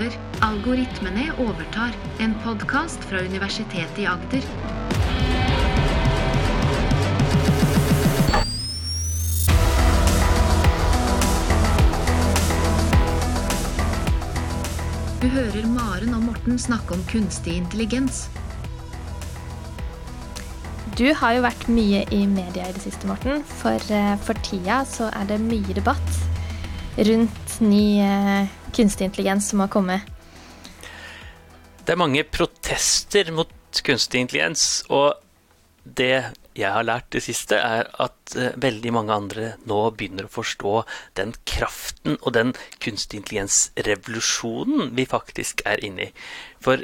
over. Algoritmene overtar. En podkast fra Universitetet i Agder. Du hører Maren og Morten snakke om kunstig intelligens. Du har jo vært mye i media i det siste, Morten. For, eh, for tida så er det mye debatt rundt ny eh, kunstig intelligens som har kommet. Det er mange protester mot kunstig intelligens, og det jeg har lært det siste, er at eh, veldig mange andre nå begynner å forstå den kraften og den kunstig intelligens-revolusjonen vi faktisk er inne i. For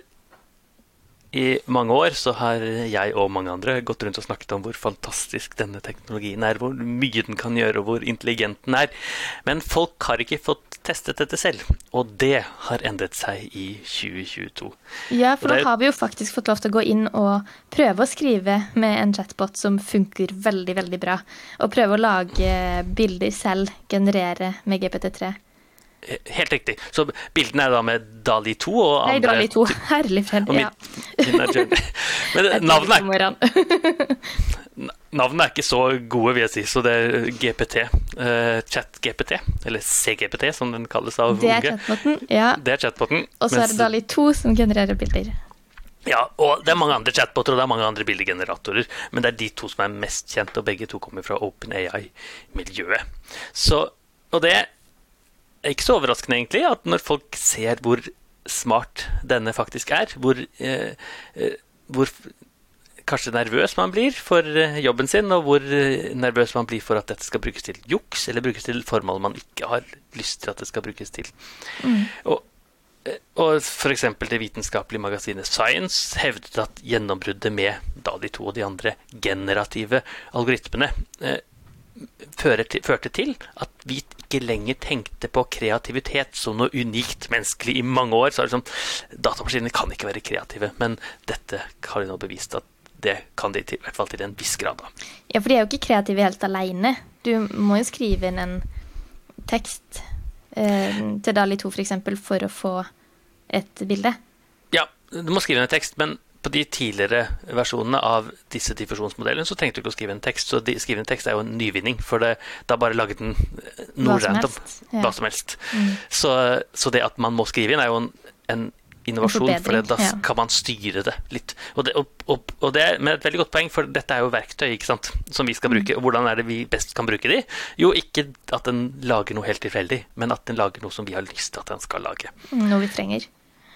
i mange år så har jeg og mange andre gått rundt og snakket om hvor fantastisk denne teknologien er, hvor mye den kan gjøre, og hvor intelligent den er. Men folk har ikke fått testet dette selv, og det har endret seg i 2022. Ja, for nå har vi jo faktisk fått lov til å gå inn og prøve å skrive med en chatbot som funker veldig, veldig bra. Og prøve å lage bilder selv, generere med GPT3. Helt riktig. Så bildene er da med Dali 2 og andre Nei, Dali 2. Herlig fred. Ja. Men navnet er, navnet er ikke så gode, vil jeg si, så det er GPT. Uh, Chat-GPT, eller CGPT som den kalles av det er Chatboten, ja. Det er chatboten. Og så er det Dali 2 som genererer bilder. Ja, og det er mange andre chatboter og det er mange andre bildegeneratorer, men det er de to som er mest kjente, og begge to kommer fra OpenAI-miljøet. Så, og det ikke så overraskende, egentlig, at når folk ser hvor smart denne faktisk er, hvor, eh, eh, hvor kanskje nervøs man blir for eh, jobben sin, og hvor eh, nervøs man blir for at dette skal brukes til juks, eller brukes til formål man ikke har lyst til at det skal brukes til. Mm. Og, og f.eks. det vitenskapelige magasinet Science hevdet at gjennombruddet med da de to og de andre generative algoritmene førte til at vi ikke lenger tenkte på kreativitet som noe unikt menneskelig. I mange år så er det sånn Datamaskiner kan ikke være kreative, men dette har de nå bevist at det kan de til, i hvert fall til en viss grad. Da. Ja, for de er jo ikke kreative helt alene. Du må jo skrive inn en tekst eh, til Dali 2 f.eks. For, for å få et bilde. Ja, du må skrive inn en tekst, men på de tidligere versjonene av disse diffusjonsmodellene så trengte du ikke å skrive en tekst. Så de, skrive en tekst er jo en nyvinning, for det, da bare laget den noe random. Ja. Hva som helst. Mm. Så, så, det at man må skrive inn, er jo en, en innovasjon, for det, da ja. kan man styre det litt. Og det, og, og, og det, med et veldig godt poeng, for dette er jo verktøy ikke sant, som vi skal bruke. Mm. Og hvordan er det vi best kan bruke de? Jo, ikke at den lager noe helt tilfeldig, men at den lager noe som vi har lyst til at den skal lage. Noe vi trenger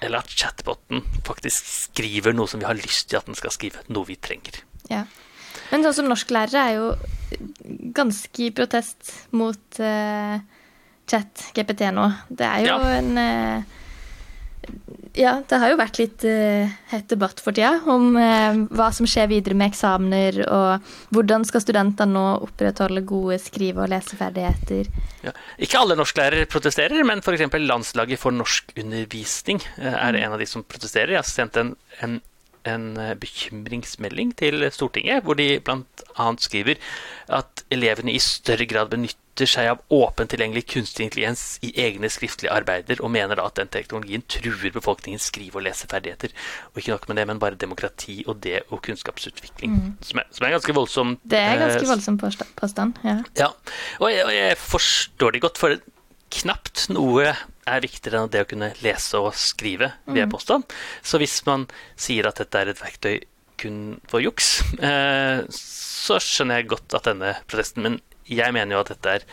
eller at chatboten faktisk skriver noe som vi har lyst til at den skal skrive. Noe vi trenger. Ja. Men sånn som norsklærere er jo ganske i protest mot uh, chat-GPT nå. Det er jo ja. en uh, ja, det har jo vært litt uh, hett debatt for tida om uh, hva som skjer videre med eksamener, og hvordan skal studentene nå opprettholde gode skrive- og leseferdigheter. Ja. Ikke alle norsklærere protesterer, men f.eks. Landslaget for norskundervisning uh, er mm. en av de som protesterer. Jeg har sendt en, en, en bekymringsmelding til Stortinget, hvor de bl.a. skriver at elevene i større grad benytter seg av åpent tilgjengelig kunstig intelligens i egne skriftlige arbeider, og mener da at den teknologien truer befolkningens skrive- og leseferdigheter. Og ikke nok med det, men bare demokrati og det og kunnskapsutvikling. Mm. Som, er, som, er, ganske voldsom Det er ganske eh, voldsom påstand, ja. ja. Og, jeg, og jeg forstår det godt, for knapt noe er viktigere enn det å kunne lese og skrive, vil jeg mm. påstå. Så hvis man sier at dette er et verktøy kun for juks, eh, så skjønner jeg godt at denne protesten Men jeg mener jo at dette er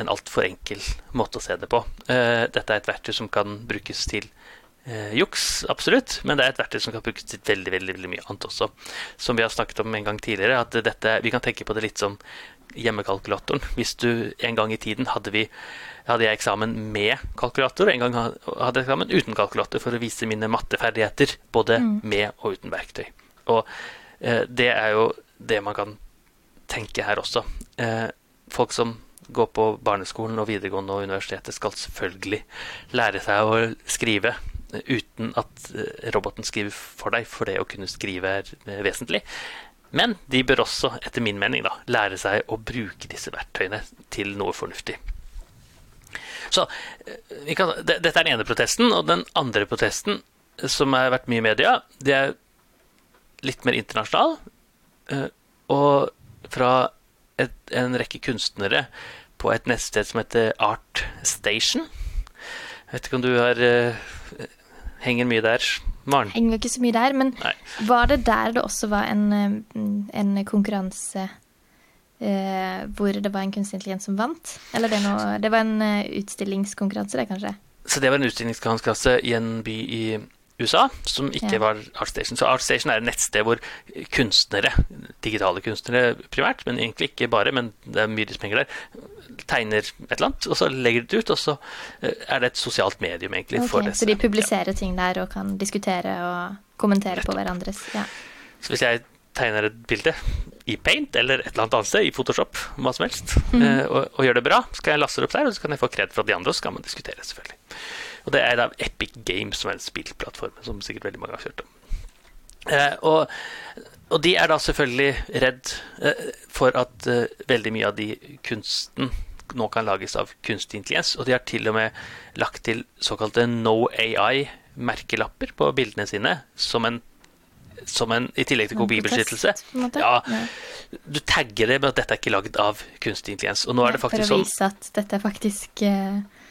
en altfor enkel måte å se det på. Uh, dette er et verktøy som kan brukes til eh, juks, absolutt, men det er et verktøy som kan brukes til veldig veldig, veldig mye annet også. Som vi har snakket om en gang tidligere, at dette, vi kan tenke på det litt som hjemmekalkulatoren. Hvis du en gang i tiden hadde vi hadde jeg eksamen med kalkulator, og en gang hadde jeg eksamen uten kalkulator for å vise mine matteferdigheter, både mm. med og uten verktøy. Og eh, det er jo det man kan tenke her også. Eh, folk som går på barneskolen og videregående og universitetet, skal selvfølgelig lære seg å skrive uten at eh, roboten skriver for deg, for det å kunne skrive er eh, vesentlig. Men de bør også, etter min mening, da, lære seg å bruke disse verktøyene til noe fornuftig. Så kan, det, Dette er den ene protesten. Og den andre protesten, som har vært mye i media, det er litt mer internasjonal. Og fra et, en rekke kunstnere på et nettsted som heter Art Station. Jeg vet ikke om du har, henger mye der, Maren? Henger ikke så mye der, men Nei. var det der det også var en, en konkurranse uh, hvor det var en kunstig intelligens som vant? Eller det, noe, det var en uh, utstillingskonkurranse, det, kanskje? Så det var en utstillingskonkurranse i en by i USA, som ikke ja. var ArtStation. Så ArtStation er et nettsted hvor kunstnere, digitale kunstnere primært, men egentlig ikke bare, men det er mye penger der, tegner et eller annet, og så legger de det ut, og så eh, er det et sosialt medium egentlig okay, for det. Så de publiserer ja. ting der og kan diskutere og kommentere Rett. på hverandres ja. Så hvis jeg tegner et bilde i Paint eller et eller annet sted, i Photoshop, hva som helst, mm. og, og, gjør det bra, så kan jeg laste det opp der, og så kan jeg få kred fra de andre, og så kan man diskutere, selvfølgelig. Og det er da Epic Games, som er en spillplattform som sikkert veldig mange har kjørt om. Eh, og, og, de er da selvfølgelig redd eh, for at eh, veldig mye av de kunsten nå kan lages av kunstig intelligens. Og de har til og med lagt til såkalte No AI-merkelapper på bildene sine som en som en, I tillegg til kopibeskyttelse. Ja, du tagger det med at dette er ikke lagd av kunstig intelligens. Og nå er det faktisk sånn For å vise at dette er faktisk uh,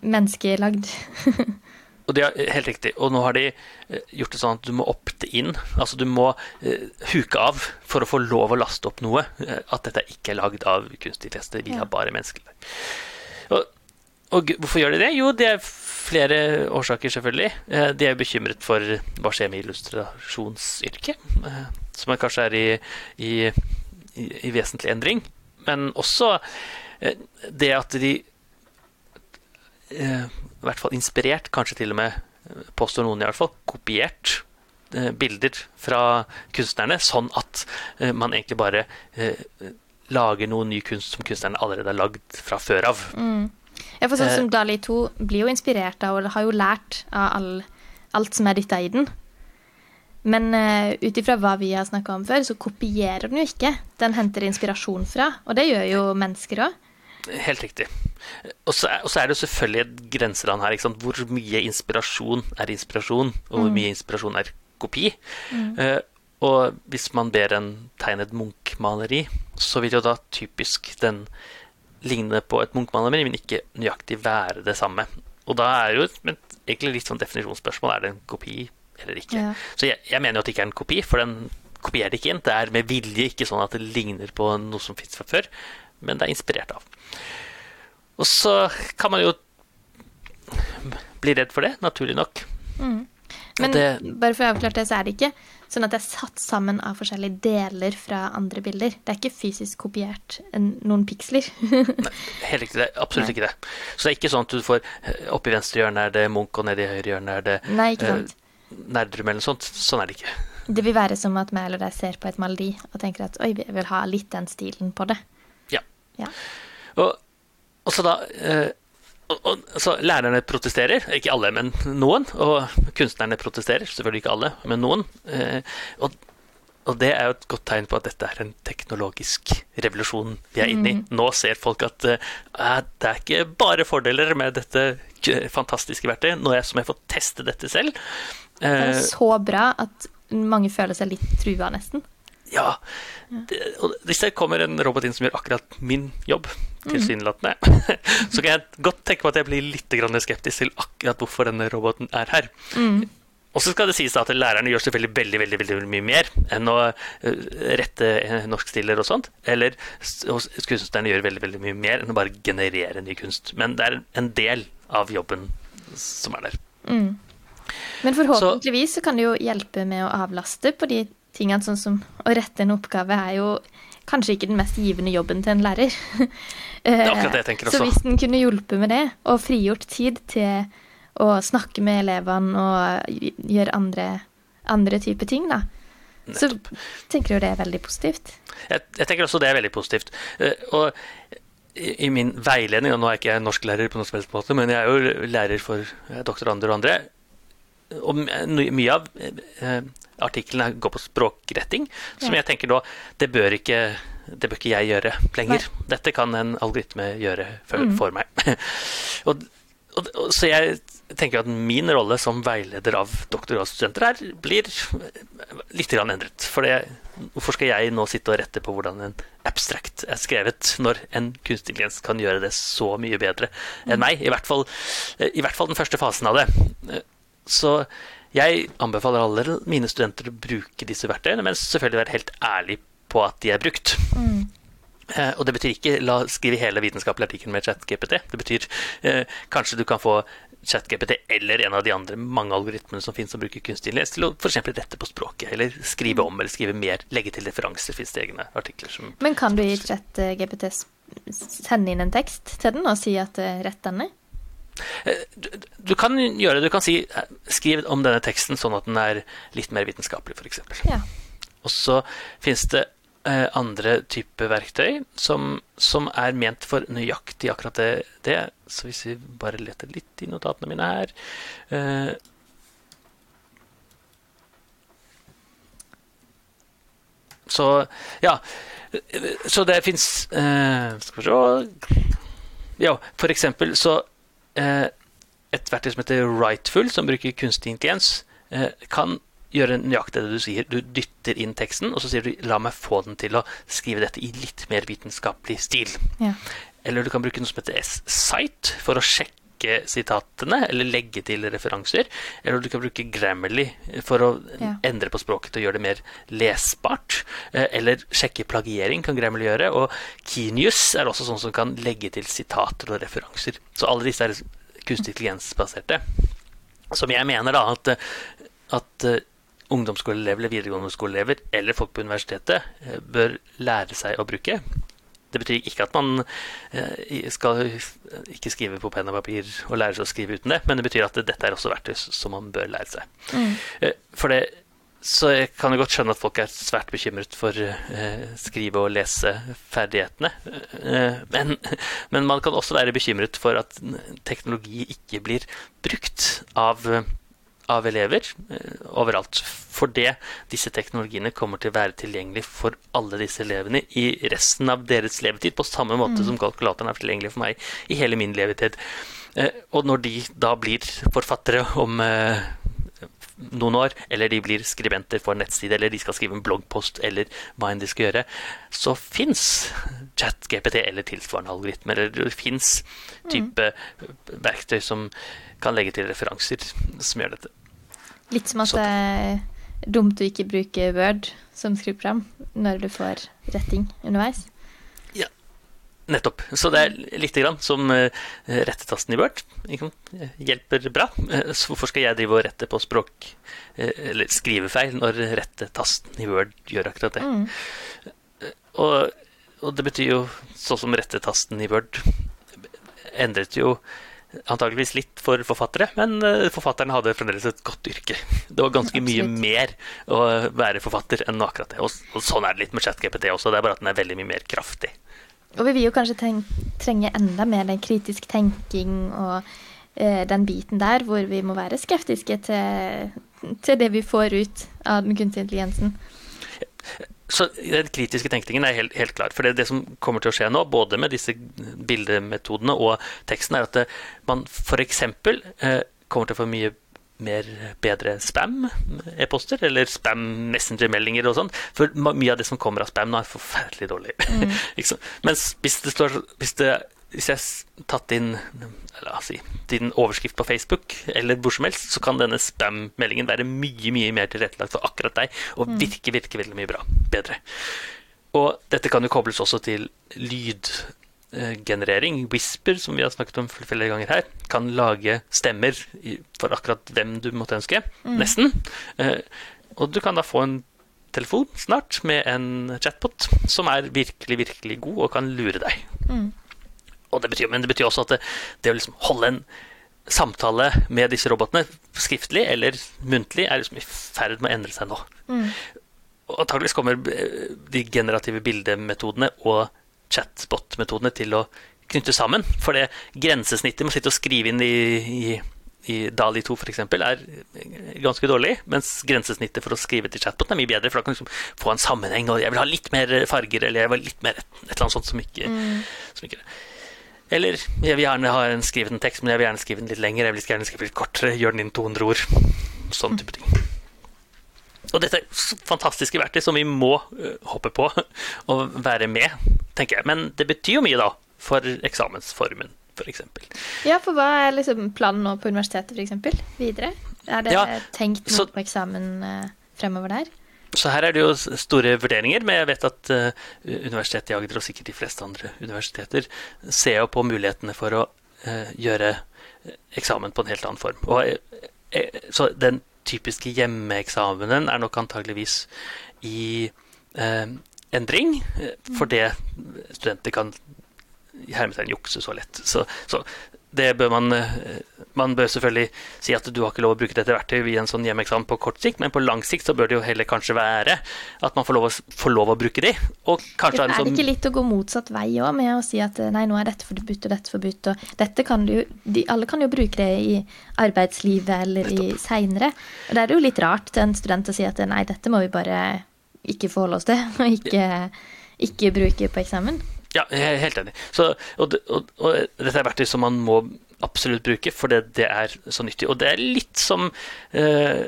menneskelagd. og det er helt riktig. Og nå har de eh, gjort det sånn at du må opte inn. Altså du må uh, huke av for å få lov å laste opp noe. At dette ikke er lagd av kunstig intelligens. Vi ja. har bare mennesker. Og, og hvorfor gjør de det? Jo, det er flere årsaker, selvfølgelig. Uh, de er bekymret for hva skjer med illustrasjonsyrket, uh, som kanskje er i, i, i, vesentlig endring. Men også eh, det at de i hvert fall inspirert, kanskje til og med, påstår noen i hvert fall, kopiert bilder fra kunstnerne, sånn at man egentlig bare lager noe ny kunst som kunstnerne allerede har lagd fra før av. Mm. Ja, for sånn som Dali 2 blir jo inspirert av og har jo lært av all, alt som er dytta i den. Men uh, ut ifra hva vi har snakka om før, så kopierer den jo ikke. Den henter inspirasjon fra, og det gjør jo mennesker òg. Helt riktig. Og så er, er, det jo selvfølgelig et grenseland her. Hvor mye inspirasjon er inspirasjon, og hvor mm. mye inspirasjon er kopi. Mm. Uh, og hvis man ber en tegne et Munch-maleri, så vil jo da typisk den ligne på et Munch-maleri, men ikke nøyaktig være det samme. Og da er det jo egentlig litt sånn definisjonsspørsmål. Er det en kopi eller ikke? Ja. Så jeg, jeg, mener jo at det ikke er en kopi, for den kopierer det ikke inn. Det er med vilje ikke sånn at det ligner på noe som fins fra før, men det er inspirert av. Og så kan man jo bli redd for det, naturlig nok. Mm. Men det, bare for å avklare det, så er det ikke Sånn at det er satt sammen av forskjellige deler fra andre bilder. Det er ikke fysisk kopiert noen piksler. Nei, helt riktig. Det er absolutt Nei. ikke det. Så det er ikke sånn at du får eh, opp i venstre hjørne er det Munch, og nede i høyre hjørne er det Nei, ikke sant. Uh, Nerdrum eller noe sånt. Sånn er det ikke. Det vil være som at meg eller deg ser på et maleri og tenker at oi, vi vil ha litt den stilen på det. Ja. Og, og så da uh, og, og, så lærerne protesterer, ikke alle, men noen. Og kunstnerne protesterer, selvfølgelig ikke alle, men noen. Eh, og, og, det er jo et godt tegn på at dette er en teknologisk revolusjon vi er inne i. Mm. Nå ser folk at eh, det er ikke bare fordeler med dette fantastiske verktøyet. Nå er jeg som jeg får teste dette selv. det er eh, så bra at mange føler seg litt trua, nesten. Ja. Det, og hvis det kommer en robot inn som gjør akkurat min jobb, mhm. tilsynelatende, mm. så kan jeg godt tenke meg at jeg blir litt skeptisk til akkurat hvorfor denne roboten er her. Mm. Og så skal det sies at lærerne gjør selvfølgelig veldig veldig, veldig mye mer enn å eh, rette norskstiller og sånt. Eller kunstnerne gjør veldig veldig mye mer enn å bare generere ny kunst. Men det er en del av jobben som er der. Mm. Men forhåpentligvis så, så kan det jo hjelpe med å avlaste på de tingene, sånn som å rette en oppgave, er jo kanskje ikke den mest givende jobben til en lærer. Det er akkurat det jeg tenker også. Så hvis den kunne hjulpet med det, og frigjort tid til å snakke med elevene og gjøre andre, andre typer ting, da, så tenker jeg jo det er veldig positivt. Jeg, jeg tenker også det er veldig positivt. Eh, og i min veiledning, og nå er jeg ikke norsklærer på noen som helst måte, men jeg er jo lærer for doktorander og andre, og mye av eh, artiklene går på språkretting, som ja. jeg tenker da Det bør ikke det bør ikke jeg gjøre lenger. Nei. Dette kan en algoritme gjøre for, mm. for meg. og, og, og, så jeg tenker at min rolle som veileder av doktorgradsstudenter her blir litt endret. For det, hvorfor skal jeg nå sitte og rette på hvordan en abstract er skrevet, når en kunstig intelligens kan gjøre det så mye bedre enn mm. meg? I hvert fall, i hvert fall den første fasen av det. Så jeg anbefaler alle mine studenter å bruke disse verktøyene, men selvfølgelig være helt ærlig på at de er brukt. Mm. Eh, og det betyr ikke la skrive hele vitenskapelige artikkelen med ChatGPT. Det betyr eh, kanskje du kan få ChatGPT eller en av de andre mange algoritmene som finnes som bruker kunstig intelligens, til å f.eks. rette på språket, eller skrive om eller skrive mer, legge til referanser. Fins det egne artikler som Men kan du i ChatGPT sende inn en tekst til den og si at uh, rett denne? Eh, du, kan gjøre det. Du kan si eh, skriv om denne teksten sånn at den er litt mer vitenskapelig, f.eks. Ja. Og så finnes det eh, andre typer verktøy som, som, er ment for nøyaktig akkurat det, det, Så hvis vi bare leter litt i notatene mine her eh, Så ja. Så det fins eh, Skal vi se Ja, for eksempel så et verktøy som heter Rightful, som bruker kunstig intelligens, eh, kan gjøre nøyaktig det du sier. Du dytter inn teksten, og så sier du 'la meg få den til å skrive dette i litt mer vitenskapelig stil'. Ja. Eller du kan bruke noe som heter S-Site for å sjekke sitatene, eller legge til referanser. Eller du kan bruke Grammarly for å ja. endre på språket og gjøre det mer lesbart. Eh, eller sjekke plagiering kan Grammarly gjøre. Og Kinius er også sånn som kan legge til sitater og referanser. Så alle disse er kunstig intelligens-baserte. Som jeg mener da at, at uh, ungdomsskoleelever eller videregående skoleelever eller folk på universitetet bør lære seg å bruke. Det betyr ikke at man uh, skal ikke skrive på penn og papir og lære seg å skrive uten det, men det betyr at dette er også verktøy som man bør lære seg. Mm. For det så jeg kan jo godt skjønne at folk er svært bekymret for eh, skrive- og leseferdighetene. Eh, men, men, man kan også være bekymret for at teknologi ikke blir brukt av, av elever eh, overalt. Fordi disse teknologiene kommer til å være tilgjengelig for alle disse elevene i resten av deres levetid, på samme måte mm. som kalkulatoren er tilgjengelig for meg i hele min levetid. Eh, og når de da blir forfattere om eh, noen år, eller de blir skribenter for en nettside, eller de skal skrive en bloggpost, eller hva enn de skal gjøre, så fins ChatGPT eller tilsvarende algoritmer. Eller det fins type mm. verktøy som kan legge til referanser som gjør dette. Litt som at så. det er dumt å ikke bruke Word som skriveprogram når du får retting underveis? Nettopp. Så det er litt grann som uh, rettetasten i Word. Hjelper bra. Uh, så hvorfor skal jeg drive og rette på språk uh, eller skrivefeil når rettetasten i Word gjør akkurat det? Mm. Og, og, det betyr jo sånn som rettetasten i Word endret jo antageligvis litt for forfattere, men forfatterne hadde fremdeles et godt yrke. Det var ganske mye mer å være forfatter enn akkurat det. Og, og sånn er det litt med ChatGPT også, det er bare at den er veldig mye mer kraftig. Og vi vil jo kanskje trenge enda mer den kritisk tenking og eh, den biten der hvor vi må være skeptiske til, til det vi får ut av den kunstige intelligensen. Så Den kritiske tenkningen er helt, helt klar. For det, det, som kommer til å skje nå, både med disse bildemetodene og teksten, er at det, man f.eks. Eh, kommer til å få mye mer bedre spam-e-poster, eller spam-messenger-meldinger og sånn. For mye av det som kommer av spam nå, er forferdelig dårlig. Mm. Mens hvis det står hvis, det, hvis jeg har tatt inn la oss si, din overskrift på Facebook, eller hvor som helst, så kan denne spam-meldingen være mye mye mer tilrettelagt for akkurat deg, og mm. virke, virke veldig mye bra. Bedre. Og dette kan jo kobles også til lyd generering, Whisper, som vi har snakket om flere ganger her, kan lage stemmer for akkurat hvem du måtte ønske. Mm. Nesten. Eh, og du kan da få en telefon snart med en chatbot som er virkelig, virkelig god og kan lure deg. Mm. Det betyr, men det betyr også at det, det å liksom holde en samtale med disse robotene, skriftlig eller muntlig, er liksom i ferd med å endre seg nå. Mm. Og antakeligvis kommer eh, de generative bildemetodene og chatbot-metodene til å knytte sammen. For det grensesnittet med å sitte og skrive inn i, i, i Dali 2 f.eks. er ganske dårlig, mens grensesnittet for å skrive til chatbot er mye bedre, for da kan du liksom få en sammenheng, og jeg vil ha litt mer farger, eller jeg vil ha litt mer et, et eller annet sånt som ikke, mm. som ikke Eller jeg vil gjerne ha en skrevet en tekst, men jeg vil gjerne skrive den litt lenger, jeg vil gjerne skrive litt kortere, gjøre den inn 200 ord. Sånn type ting. Og dette er fantastiske verktøy som vi må uh, hoppe på og være med, tenker jeg. Men det betyr jo mye, da, for eksamensformen f.eks. Ja, for hva er liksom planen nå på universitetet f.eks. videre? Er det ja, tenkt noe så, på eksamen uh, fremover der? Så her er det jo store vurderinger, men jeg vet at uh, Universitetet i Agder og sikkert de fleste andre universiteter ser jo på mulighetene for å uh, gjøre eksamen på en helt annen form. Og, så den typiske hjemmeeksamenen er nok antageligvis i endring, for det studenter kan i hermetegn jukse så lett. Så, så, det bør man eh, Man bør selvfølgelig si at du har ikke lov å bruke dette verktøyet i en sånn hjemmeeksamen på kort sikt, men på lang sikt så bør det jo heller kanskje være at man får lov å, får lov å bruke de. Og kanskje det er det ikke litt å gå motsatt vei òg, med å si at nei, nå er dette forbudt og dette forbudt, og dette kan du de, Alle kan jo bruke det i arbeidslivet eller i seinere. Og det er jo litt rart til en student å si at nei, dette må vi bare ikke forholde oss til, og ikke, ikke bruke på eksamen. Ja, jeg er helt enig. Så, og, og, og, dette er verktøy som man må absolutt bruke, for det, det er så nyttig. Og det er litt som eh,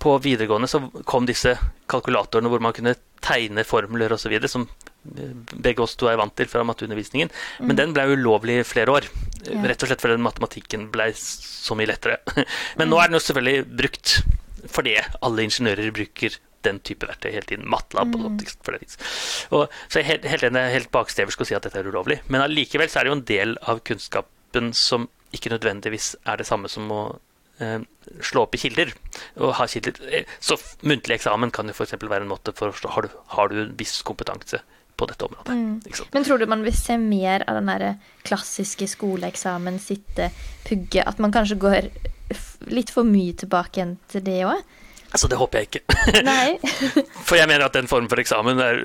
På videregående så kom disse kalkulatorene hvor man kunne tegne formler osv. som begge oss to er vant til fra matteundervisningen. Mm. Men den ble ulovlig i flere år. Ja. Rett og slett fordi matematikken ble så mye lettere. Men mm. nå er den jo selvfølgelig brukt fordi alle ingeniører bruker den type verktøy hele tiden. MATLAB mm. for det og, Så jeg helt, helt, helt bakstreversk å si at dette er ulovlig. Men allikevel så er det jo en del av kunnskapen som ikke nødvendigvis er det samme som å eh, slå opp i kilder. og ha kilder. Eh, så muntlig eksamen kan jo f.eks. være en måte for å forstå har du, har du en viss kompetanse på dette området. Mm. Men tror du man vil se mer av den der klassiske skoleeksamen, sitte, pugge At man kanskje går litt for mye tilbake igjen til det òg? Altså, det håper jeg ikke. for jeg mener at den formen for eksamen er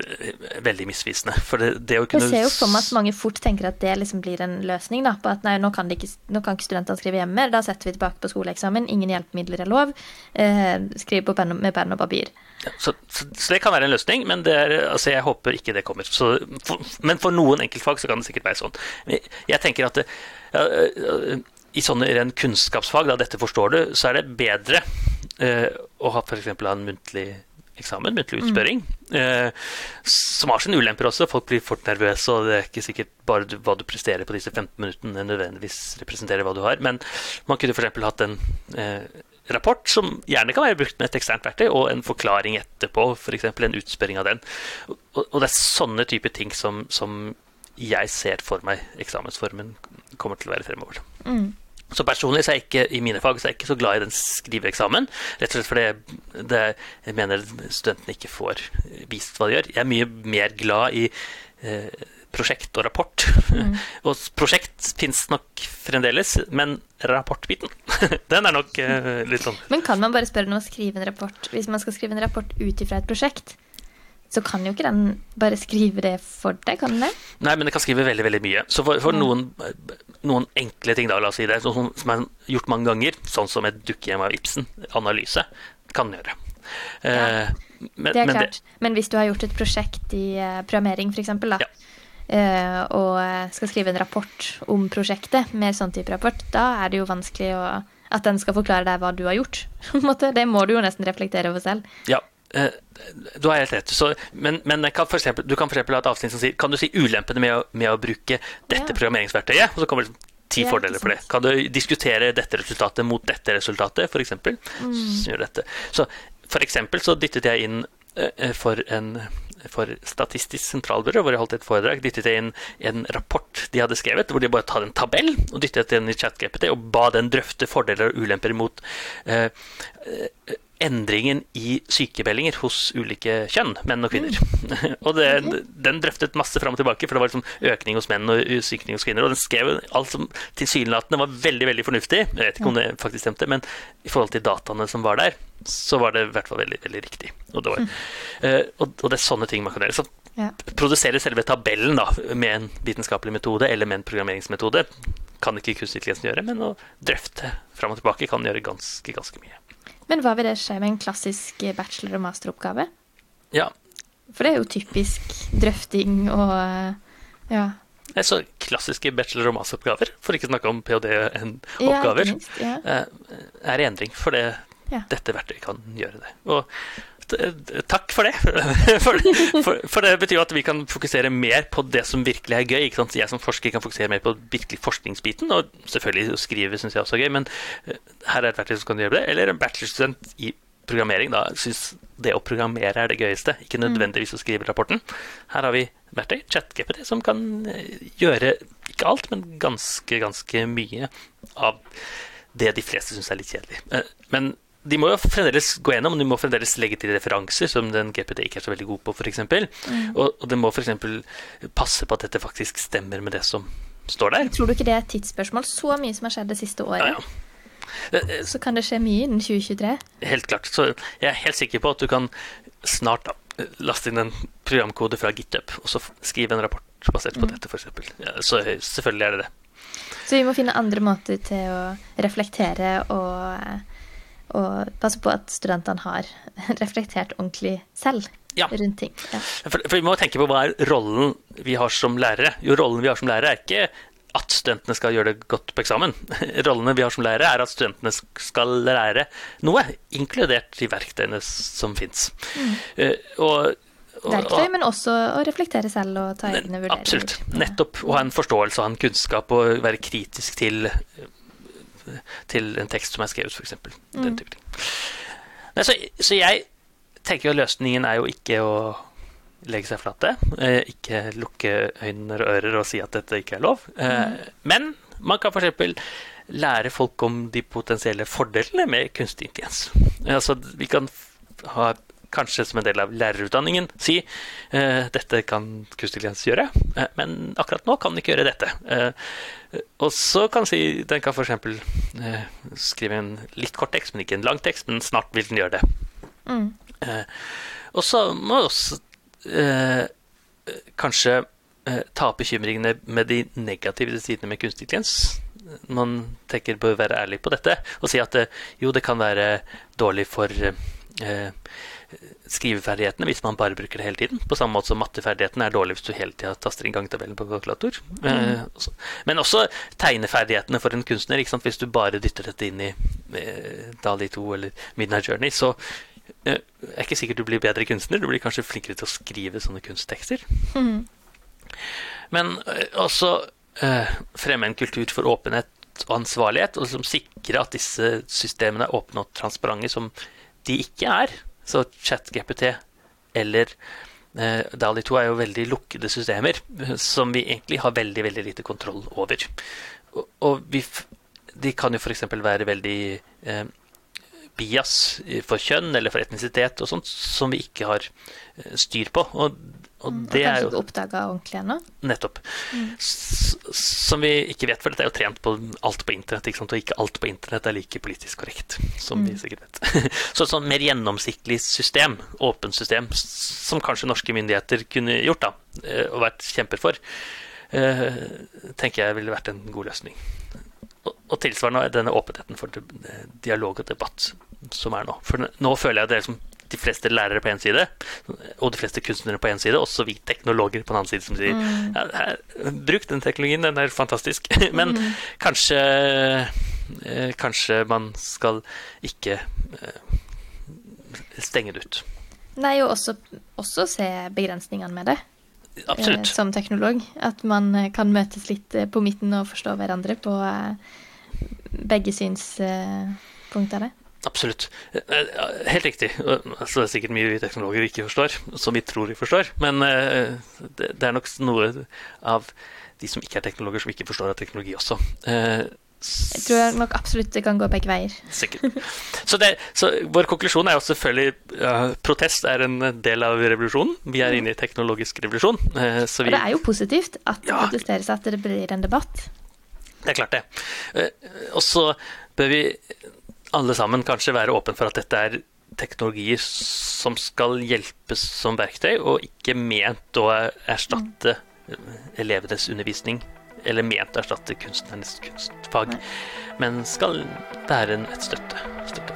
veldig misvisende. For det, det å kunne Jeg ser jo for meg at mange fort tenker at det liksom blir en løsning. Da, på at nei, nå kan, ikke, nå kan ikke studentene skrive hjemme, da setter vi tilbake på skoleeksamen. Ingen hjelpemidler er lov. Eh, skriv pen, med penn og papir. Ja, så, så, så, det kan være en løsning, men er, altså, jeg håper ikke det kommer. Så, for, men for noen enkeltfag så kan det sikkert være sånn. Jeg tenker at det, ja, i sånne ren kunnskapsfag, da dette forstår du, så er det bedre eh, å ha f.eks. en muntlig eksamen, muntlig mm. utspørring, mm. eh, som har sine ulemper også. Folk blir fort nervøse, og det er ikke sikkert bare du, hva du presterer på disse 15 minuttene nødvendigvis representerer hva du har. Men man kunne f.eks. hatt en eh, rapport som gjerne kan være brukt med et eksternt verktøy, og en forklaring etterpå, f.eks. en utspørring av den. Og, og, det er sånne typer ting som, som jeg ser for meg eksamensformen kommer til å være fremover. Mm. Så personlig så er jeg ikke i mine fag så er jeg ikke så glad i den skriveeksamen. Rett og slett fordi det, jeg mener studentene ikke får vist hva de gjør. Jeg er mye mer glad i eh, prosjekt og rapport. Mm. og prosjekt fins nok fremdeles, men rapportbiten, den er nok eh, litt sånn Men kan man bare spørre om å skrive en rapport hvis man skal skrive en rapport ut ifra et prosjekt? Så kan jo ikke den bare skrive det for deg, kan den det? Nei, men den kan skrive veldig veldig mye. Så for, for noen, noen, enkle ting, da, la oss si det, som, som er gjort mange ganger, sånn som et dukkehjem av Ibsen-analyse, kan den gjøre. Ja, uh, men, det er klart. Men, det, men, hvis du har gjort et prosjekt i uh, programmering, f.eks., da, ja. uh, og skal skrive en rapport om prosjektet, med sånn type rapport, da er det jo vanskelig å, at den skal forklare deg hva du har gjort. det må du jo nesten reflektere over selv. Ja, du har helt rett. Så, men, men kan eksempel, du kan f.eks. ha et avsnitt som sier Kan du si ulempene med å, med å bruke dette ja. programmeringsverktøyet? Og så kommer det liksom ti ja, fordeler for det. Kan du diskutere dette resultatet mot dette resultatet, f.eks.? Mm. Så for eksempel så dyttet jeg inn uh, for en for Statistisk sentralbyrå, hvor jeg holdt et foredrag, dyttet jeg inn en rapport de hadde skrevet, hvor de bare hadde en tabell og dyttet den i ChatGPT og ba den drøfte fordeler og ulemper mot uh, endringen i sykemeldinger hos ulike kjønn, menn og kvinner. Mm. og det, Den drøftet masse fram og tilbake, for det var liksom økning hos menn og sykning hos kvinner. Og den skrev alt som tilsynelatende var veldig veldig fornuftig. Jeg vet ikke om det faktisk stemte, men i forhold til dataene som var der, så var det i hvert fall veldig, veldig riktig. Og det, var, mm. uh, og, og det er sånne ting man kan gjøre. Så ja. produsere selve tabellen da, med en vitenskapelig metode eller med en programmeringsmetode kan ikke kunstig intelligens gjøre, men å drøfte fram og tilbake kan gjøre ganske, ganske mye. Men hva vil det skje med en klassisk bachelor- og masteroppgave? Ja, For det er jo typisk drøfting og ja. så klassiske bachelor- og masteroppgaver, for ikke å snakke om ph.d.-oppgaver, ja, ja. eh, er i endring, for det, dette verktøyet kan gjøre det. Og takk for det, for, for, for det betyr jo at vi kan fokusere mer på det som virkelig er gøy. Jeg som forsker kan fokusere mer på virkelig forskningsbiten, og selvfølgelig å skrive syns jeg også er gøy, men eh, her er et verktøy som kan gjøre det. Eller en bachelorstudent i programmering da syns det å programmere er det gøyeste, ikke nødvendigvis å skrive rapporten. Her har vi verktøy, ChatGPT, som kan eh, gjøre ikke alt, men ganske, ganske mye av det de fleste syns er litt kjedelig. Eh, Men de må jo fremdeles gå gjennom, de må fremdeles legge til referanser, som den GPT ikke er så veldig god på, f.eks. Mm. Og, og det må f.eks. passe på at dette faktisk stemmer med det som står der. Tror du ikke det er et tidsspørsmål? Så mye som har skjedd det siste året. Ja, ja. Eh, eh, Så kan det skje mye innen 2023. Helt klart. Så jeg er helt sikker på at du kan snart da, laste inn en programkode fra GitHub, og så skrive en rapport basert på dette, f.eks. Ja, så selvfølgelig er det det. Så vi må finne andre måter til å reflektere og, og passe på at studentene har reflektert ordentlig selv Ja. rundt ting. Ja. For, for vi må tenke på hva er rollen vi har som lærere. Jo, rollen vi har som lærere er ikke at studentene skal gjøre det godt på eksamen. Rollene vi har som lærere, er at studentene skal lære noe, inkludert de verktøyene som fins. Mm. og, Verktøy, men også å reflektere selv og ta egne vurderinger. Absolutt. Nettopp. Å ha en forståelse, og en kunnskap og være kritisk til, til en tekst som er skrevet, f.eks. Den Mm. type ting. Nei, så, så jeg tenker jo løsningen er jo ikke å legge seg flate. Eh, ikke lukke øyne og ører og si at dette ikke er lov. Eh, Men man kan f.eks. lære folk om de potensielle fordelene med kunstig intelligens. Altså, vi kan ha kanskje som en del av lærerutdanningen si eh, dette kan kunstig intelligens gjøre, eh, men akkurat nå kan den ikke gjøre dette. Eh, og så kan si den kan f.eks. Eh, skrive en litt kort tekst, men ikke en lang tekst, men snart vil den gjøre det. Mm. Eh, og så må vi også eh, kanskje eh, ta opp bekymringene med de negative sidene med kunstig intelligens. Man tenker bør være ærlig på dette og si at jo, det kan være dårlig for eh, skriveferdighetene hvis man bare bruker det hele tiden. På samme måte som matteferdighetene er dårlig hvis du hele tida taster inn gangtabellen på kalkulator. Eh, men også tegneferdighetene for en kunstner. Hvis du bare dytter dette inn i eh, Dali 2 eller Midnight Journey, så eh, er ikke sikkert du blir bedre kunstner. Du blir kanskje flinkere til å skrive sånne kunsttekster. Mm. Men eh, også fremme en kultur for åpenhet og ansvarlighet, og som sikrer at disse systemene er åpne og transparente, som de ikke er. Så ChatGPT eller eh, Dali 2 er jo veldig lukkede systemer eh, som vi egentlig har veldig veldig lite kontroll over. Og, og vi, de kan jo f.eks. være veldig eh, bias for kjønn eller for etnisitet og sånt, som vi ikke har eh, styr på. Og, og Og det er jo oppdaga ordentlig ennå. Nettopp. Mm. Som vi ikke vet, for dette er jo trent på alt på internett. Ikke sant? Og ikke alt på internett er like politisk korrekt, som vi sikkert vet. Så et sånn mer gjennomsiktig system, åpent system, som kanskje norske myndigheter kunne gjort da, eh, og vært kjemper for, eh, tenker jeg ville vært en god løsning. Og, tilsvarende denne åpenheten for dialog og debatt som er nå. For nå føler jeg det er som de fleste lærere på én side, og de fleste kunstnere på én side, også vi teknologer på en annen side som sier ja, her, bruk den teknologien, den er fantastisk. Men kanskje eh, Kanskje man skal ikke eh, stenge det ut. Nei, og også, også se begrensningene med det. eh, Absolutt. som teknolog. At man kan møtes litt på midten og forstå hverandre på begge synspunkt av det. Absolutt. Eh, Helt riktig. Altså, det er sikkert mye vi teknologer ikke forstår, som vi tror vi forstår. Men eh, det er nok noe av de som ikke er teknologer, som ikke forstår av teknologi også. Eh, Jeg tror nok absolutt det kan gå begge veier. Sikkert. Så, det, så vår konklusjon er jo selvfølgelig uh, protest er en del av revolusjonen. Vi er inne i teknologisk revolusjon. Uh, vi, det er jo positivt at det Ja. protesteres, at det blir en debatt. det er klart det. Uh, og så bør vi alle sammen kanskje være åpne for at dette er teknologier som skal hjelpes som verktøy, og ikke ment å erstatte elevenes undervisning eller ment å erstatte kunstnernes kunstfag, men skal være en, et støtte, støtte